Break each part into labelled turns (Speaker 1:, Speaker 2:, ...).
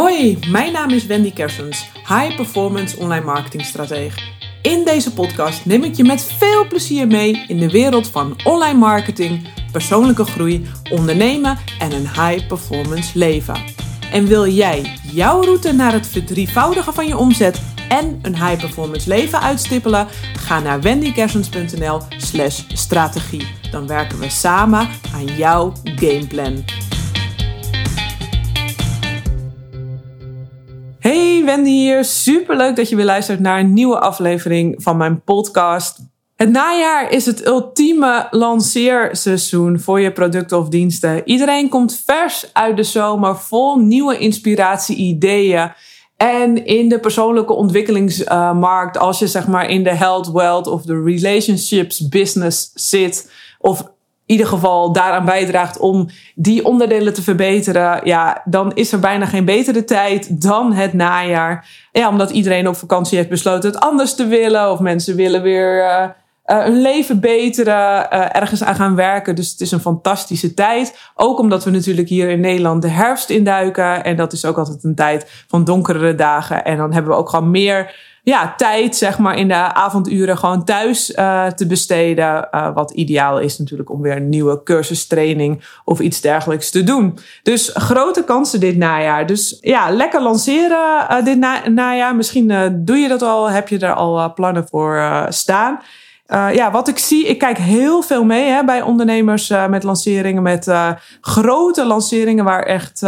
Speaker 1: Hoi, mijn naam is Wendy Kersens, High Performance Online Marketing Stratege. In deze podcast neem ik je met veel plezier mee in de wereld van online marketing, persoonlijke groei, ondernemen en een high performance leven. En wil jij jouw route naar het verdrievoudigen van je omzet en een high performance leven uitstippelen? Ga naar wendykersens.nl/slash strategie. Dan werken we samen aan jouw gameplan. Hey, Wendy hier. Super leuk dat je weer luistert naar een nieuwe aflevering van mijn podcast. Het najaar is het ultieme lanceerseizoen voor je producten of diensten. Iedereen komt vers uit de zomer vol nieuwe inspiratie, ideeën. En in de persoonlijke ontwikkelingsmarkt, als je zeg maar in de health, wealth of de relationships business zit, of ieder geval daaraan bijdraagt om die onderdelen te verbeteren, ja, dan is er bijna geen betere tijd dan het najaar. Ja, omdat iedereen op vakantie heeft besloten het anders te willen, of mensen willen weer uh, hun leven beteren, uh, ergens aan gaan werken. Dus het is een fantastische tijd. Ook omdat we natuurlijk hier in Nederland de herfst induiken. En dat is ook altijd een tijd van donkere dagen. En dan hebben we ook gewoon meer ja, tijd, zeg maar, in de avonduren gewoon thuis uh, te besteden. Uh, wat ideaal is natuurlijk om weer een nieuwe cursus, training of iets dergelijks te doen. Dus grote kansen dit najaar. Dus ja, lekker lanceren uh, dit na najaar. Misschien doe je dat al, heb je er al plannen voor staan. Uh, ja, wat ik zie, ik kijk heel veel mee hè, bij ondernemers uh, met lanceringen, met uh, grote lanceringen waar echt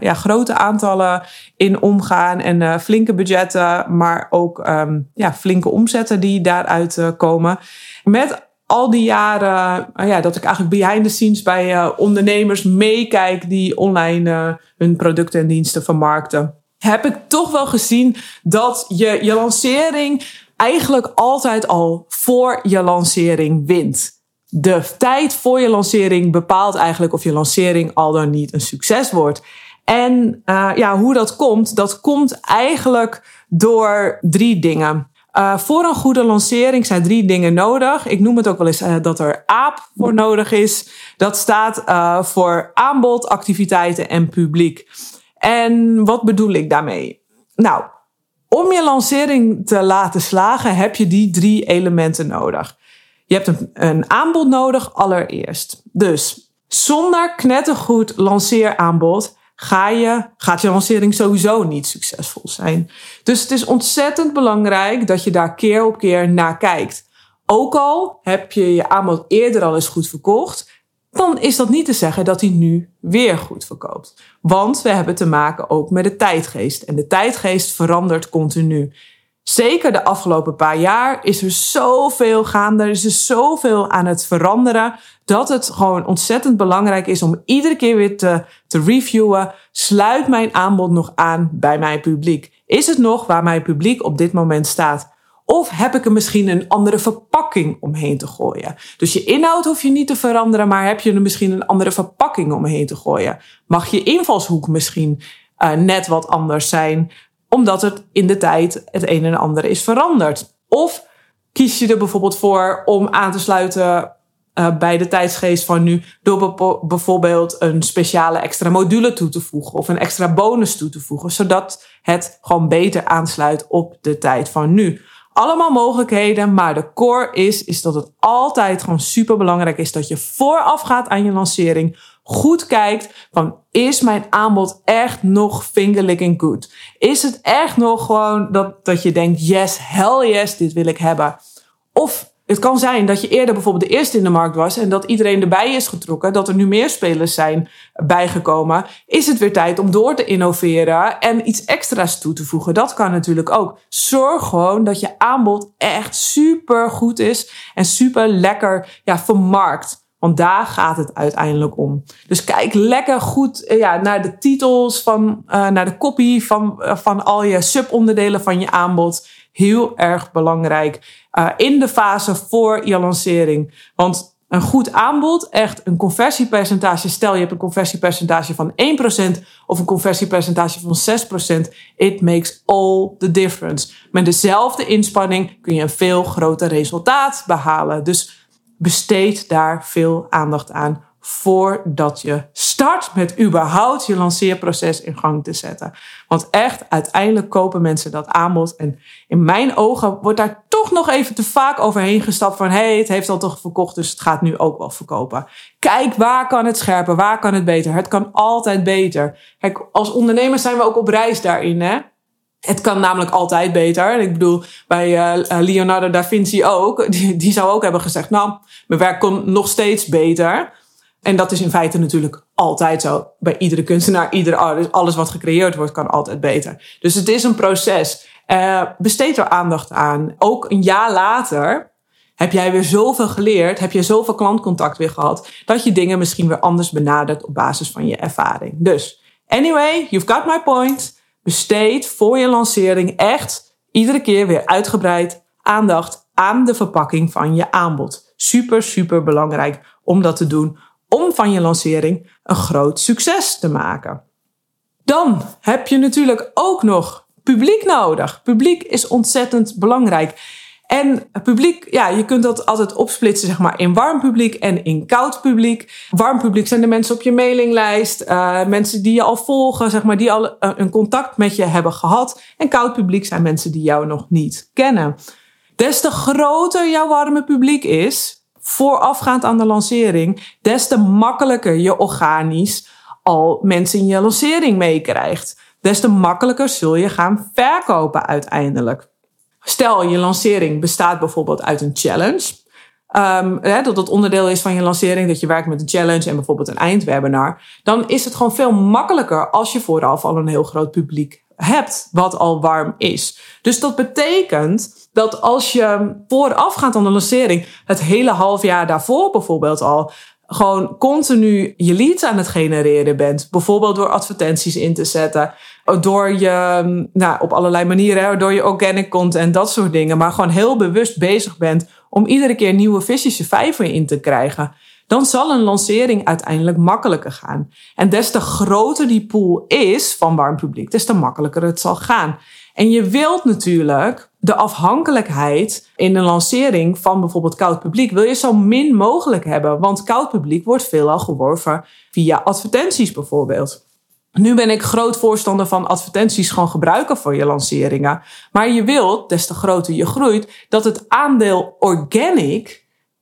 Speaker 1: ja, grote aantallen in omgaan en flinke budgetten, maar ook um, ja, flinke omzetten die daaruit komen. Met al die jaren ja, dat ik eigenlijk behind the scenes bij ondernemers meekijk die online hun producten en diensten vermarkten, heb ik toch wel gezien dat je je lancering eigenlijk altijd al voor je lancering wint. De tijd voor je lancering bepaalt eigenlijk of je lancering al dan niet een succes wordt. En uh, ja, hoe dat komt, dat komt eigenlijk door drie dingen. Uh, voor een goede lancering zijn drie dingen nodig. Ik noem het ook wel eens uh, dat er AAP voor nodig is. Dat staat voor aanbod, activiteiten en publiek. En wat bedoel ik daarmee? Nou, om je lancering te laten slagen heb je die drie elementen nodig. Je hebt een, aanbod nodig allereerst. Dus zonder knettergoed lanceeraanbod ga je, gaat je lancering sowieso niet succesvol zijn. Dus het is ontzettend belangrijk dat je daar keer op keer naar kijkt. Ook al heb je je aanbod eerder al eens goed verkocht, dan is dat niet te zeggen dat hij nu weer goed verkoopt. Want we hebben te maken ook met de tijdgeest. En de tijdgeest verandert continu. Zeker de afgelopen paar jaar is er zoveel gaande, er is er zoveel aan het veranderen, dat het gewoon ontzettend belangrijk is om iedere keer weer te, te reviewen. Sluit mijn aanbod nog aan bij mijn publiek? Is het nog waar mijn publiek op dit moment staat? Of heb ik er misschien een andere verpakking omheen te gooien? Dus je inhoud hoef je niet te veranderen, maar heb je er misschien een andere verpakking omheen te gooien? Mag je invalshoek misschien uh, net wat anders zijn, omdat het in de tijd het een en ander is veranderd? Of kies je er bijvoorbeeld voor om aan te sluiten uh, bij de tijdsgeest van nu door bijvoorbeeld een speciale extra module toe te voegen of een extra bonus toe te voegen, zodat het gewoon beter aansluit op de tijd van nu allemaal mogelijkheden, maar de core is, is dat het altijd gewoon super belangrijk is dat je vooraf gaat aan je lancering goed kijkt van is mijn aanbod echt nog fingerlicking good? Is het echt nog gewoon dat, dat je denkt yes, hell yes, dit wil ik hebben? Of het kan zijn dat je eerder bijvoorbeeld de eerste in de markt was en dat iedereen erbij is getrokken, dat er nu meer spelers zijn bijgekomen. Is het weer tijd om door te innoveren en iets extra's toe te voegen? Dat kan natuurlijk ook. Zorg gewoon dat je aanbod echt super goed is en super lekker ja, vermarkt. Want daar gaat het uiteindelijk om. Dus kijk lekker goed eh, ja, naar de titels, van, uh, naar de copy van, uh, van al je subonderdelen van je aanbod heel erg belangrijk uh, in de fase voor je lancering. Want een goed aanbod, echt een conversiepercentage. Stel je hebt een conversiepercentage van 1% of een conversiepercentage van 6%. It makes all the difference. Met dezelfde inspanning kun je een veel groter resultaat behalen. Dus besteed daar veel aandacht aan voordat je start met überhaupt je lanceerproces in gang te zetten. Want echt, uiteindelijk kopen mensen dat aanbod. En in mijn ogen wordt daar toch nog even te vaak overheen gestapt van... hé, hey, het heeft al toch verkocht, dus het gaat nu ook wel verkopen. Kijk, waar kan het scherper? Waar kan het beter? Het kan altijd beter. Kijk, als ondernemers zijn we ook op reis daarin, hè? Het kan namelijk altijd beter. En ik bedoel, bij uh, Leonardo da Vinci ook. Die, die zou ook hebben gezegd, nou, mijn werk kon nog steeds beter. En dat is in feite natuurlijk altijd zo. Bij iedere kunstenaar, iedere artist, alles wat gecreëerd wordt, kan altijd beter. Dus het is een proces. Uh, besteed er aandacht aan. Ook een jaar later heb jij weer zoveel geleerd, heb je zoveel klantcontact weer gehad, dat je dingen misschien weer anders benadert op basis van je ervaring. Dus, anyway, you've got my point. Besteed voor je lancering echt iedere keer weer uitgebreid aandacht aan de verpakking van je aanbod. Super, super belangrijk om dat te doen om van je lancering een groot succes te maken. Dan heb je natuurlijk ook nog publiek nodig. Publiek is ontzettend belangrijk. En publiek, ja, je kunt dat altijd opsplitsen zeg maar, in warm publiek en in koud publiek. Warm publiek zijn de mensen op je mailinglijst, uh, mensen die je al volgen, zeg maar, die al een contact met je hebben gehad. En koud publiek zijn mensen die jou nog niet kennen. Des te groter jouw warme publiek is, voorafgaand aan de lancering, des te makkelijker je organisch al mensen in je lancering meekrijgt. Des te makkelijker zul je gaan verkopen uiteindelijk. Stel, je lancering bestaat bijvoorbeeld uit een challenge. Um, hè, dat dat onderdeel is van je lancering, dat je werkt met een challenge en bijvoorbeeld een eindwebinar. Dan is het gewoon veel makkelijker als je vooraf al een heel groot publiek hebt wat al warm is. Dus dat betekent dat als je voorafgaand aan de lancering, het hele half jaar daarvoor bijvoorbeeld al, gewoon continu je leads aan het genereren bent. Bijvoorbeeld door advertenties in te zetten. Door je, nou, op allerlei manieren, door je organic content, dat soort dingen. Maar gewoon heel bewust bezig bent om iedere keer nieuwe visjes vijver in te krijgen dan zal een lancering uiteindelijk makkelijker gaan. En des te groter die pool is van warm publiek, des te makkelijker het zal gaan. En je wilt natuurlijk de afhankelijkheid in de lancering van bijvoorbeeld koud publiek, wil je zo min mogelijk hebben. Want koud publiek wordt veelal geworven via advertenties bijvoorbeeld. Nu ben ik groot voorstander van advertenties gewoon gebruiken voor je lanceringen. Maar je wilt, des te groter je groeit, dat het aandeel organic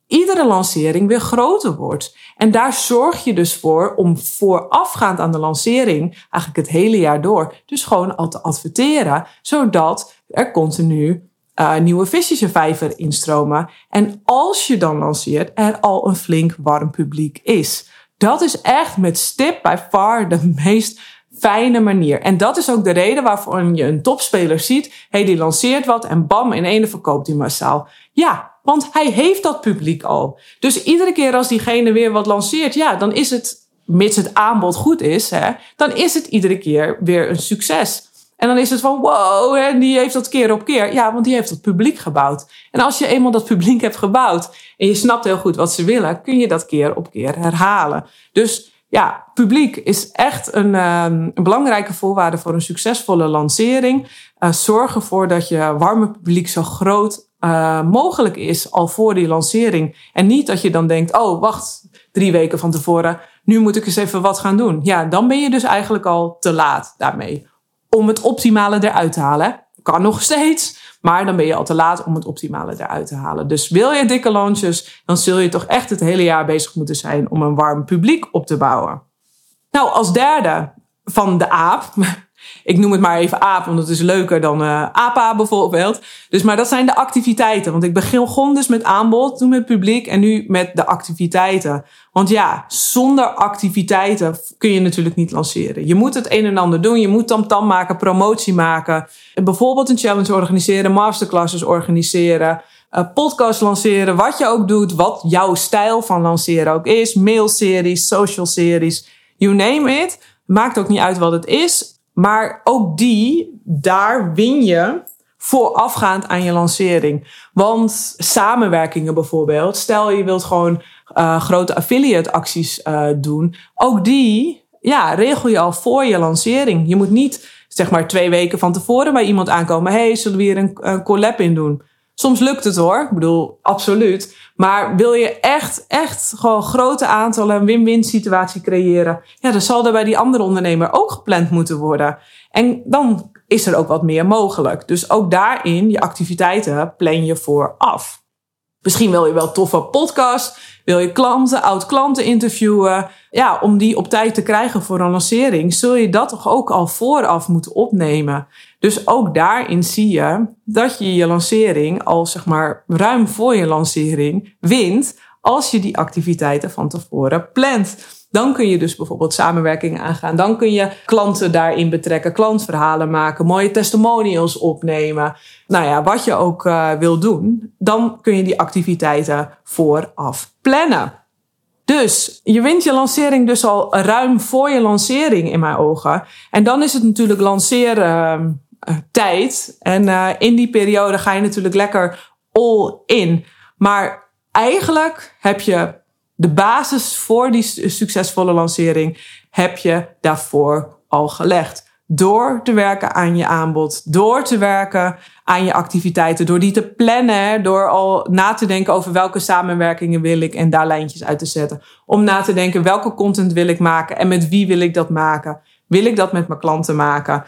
Speaker 1: iedere lancering weer groter wordt. En daar zorg je dus voor om voorafgaand aan de lancering, eigenlijk het hele jaar door, dus gewoon al te adverteren, zodat er continu uh, nieuwe visjes in vijver instromen. En als je dan lanceert, er al een flink warm publiek is. Dat is echt met stip by far de meest fijne manier. En dat is ook de reden waarvoor je een topspeler ziet. Hey, die lanceert wat en bam, in ene verkoopt hij massaal. Ja, want hij heeft dat publiek al. Dus iedere keer als diegene weer wat lanceert, ja, dan is het, mits het aanbod goed is, hè, dan is het iedere keer weer een succes. En dan is het van wow, en die heeft dat keer op keer. Ja, want die heeft dat publiek gebouwd. En als je eenmaal dat publiek hebt gebouwd en je snapt heel goed wat ze willen, kun je dat keer op keer herhalen. Dus ja, publiek is echt een, um, een belangrijke voorwaarde voor een succesvolle lancering. Uh, zorg ervoor dat je warme publiek zo groot uh, mogelijk is al voor die lancering. En niet dat je dan denkt, oh wacht, drie weken van tevoren, nu moet ik eens even wat gaan doen. Ja, dan ben je dus eigenlijk al te laat daarmee. Om het optimale eruit te halen. Kan nog steeds, maar dan ben je al te laat om het optimale eruit te halen. Dus wil je dikke launches, dan zul je toch echt het hele jaar bezig moeten zijn om een warm publiek op te bouwen. Nou, als derde van de aap, ik noem het maar even aap, want het is leuker dan uh, APA bijvoorbeeld. Dus, maar dat zijn de activiteiten. Want ik begon dus met aanbod, toen met publiek en nu met de activiteiten. Want ja, zonder activiteiten kun je natuurlijk niet lanceren. Je moet het een en ander doen. Je moet tamtam maken, promotie maken. Bijvoorbeeld een challenge organiseren, masterclasses organiseren. Uh, podcast lanceren, wat je ook doet, wat jouw stijl van lanceren ook is. Mailseries, social series, you name it. Maakt ook niet uit wat het is. Maar ook die, daar win je voorafgaand aan je lancering. Want samenwerkingen bijvoorbeeld, stel je wilt gewoon uh, grote affiliate acties uh, doen, ook die ja, regel je al voor je lancering. Je moet niet zeg maar twee weken van tevoren bij iemand aankomen. hey, zullen we hier een, een collab in doen? Soms lukt het hoor, ik bedoel, absoluut. Maar wil je echt, echt gewoon grote aantallen, win-win situatie creëren, ja, dan zal er bij die andere ondernemer ook gepland moeten worden. En dan is er ook wat meer mogelijk. Dus ook daarin, je activiteiten plan je vooraf. Misschien wil je wel toffe podcast, wil je klanten, oud-klanten interviewen. Ja, om die op tijd te krijgen voor een lancering, zul je dat toch ook al vooraf moeten opnemen. Dus ook daarin zie je dat je je lancering al zeg maar ruim voor je lancering wint als je die activiteiten van tevoren plant. Dan kun je dus bijvoorbeeld samenwerkingen aangaan. Dan kun je klanten daarin betrekken, klantverhalen maken, mooie testimonials opnemen. Nou ja, wat je ook uh, wil doen, dan kun je die activiteiten vooraf plannen. Dus je wint je lancering dus al ruim voor je lancering in mijn ogen. En dan is het natuurlijk lanceren uh, tijd. En uh, in die periode ga je natuurlijk lekker all in. Maar eigenlijk heb je de basis voor die succesvolle lancering heb je daarvoor al gelegd. Door te werken aan je aanbod, door te werken aan je activiteiten, door die te plannen, door al na te denken over welke samenwerkingen wil ik en daar lijntjes uit te zetten. Om na te denken welke content wil ik maken en met wie wil ik dat maken. Wil ik dat met mijn klanten maken?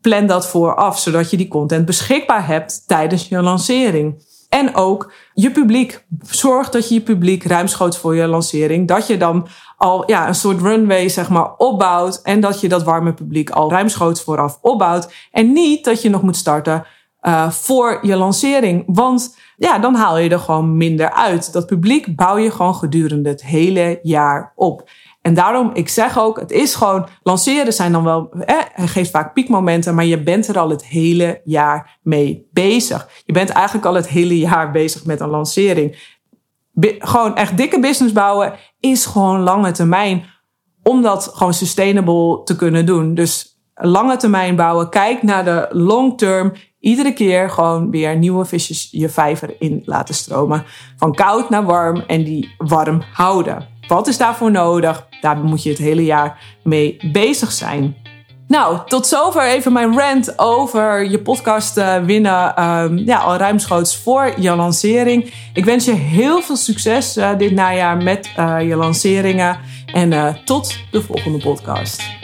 Speaker 1: Plan dat vooraf, zodat je die content beschikbaar hebt tijdens je lancering. En ook je publiek. Zorg dat je je publiek ruimschoots voor je lancering. Dat je dan al ja, een soort runway zeg maar, opbouwt. En dat je dat warme publiek al ruimschoots vooraf opbouwt. En niet dat je nog moet starten uh, voor je lancering. Want ja, dan haal je er gewoon minder uit. Dat publiek bouw je gewoon gedurende het hele jaar op. En daarom, ik zeg ook, het is gewoon, lanceren zijn dan wel, eh, geeft vaak piekmomenten, maar je bent er al het hele jaar mee bezig. Je bent eigenlijk al het hele jaar bezig met een lancering. gewoon echt dikke business bouwen is gewoon lange termijn. Om dat gewoon sustainable te kunnen doen. Dus lange termijn bouwen. Kijk naar de long term. Iedere keer gewoon weer nieuwe visjes je vijver in laten stromen. Van koud naar warm en die warm houden. Wat is daarvoor nodig? Daar moet je het hele jaar mee bezig zijn. Nou, tot zover even mijn rant over je podcast uh, winnen. Um, ja, al ruimschoots voor je lancering. Ik wens je heel veel succes uh, dit najaar met uh, je lanceringen. En tot de volgende podcast.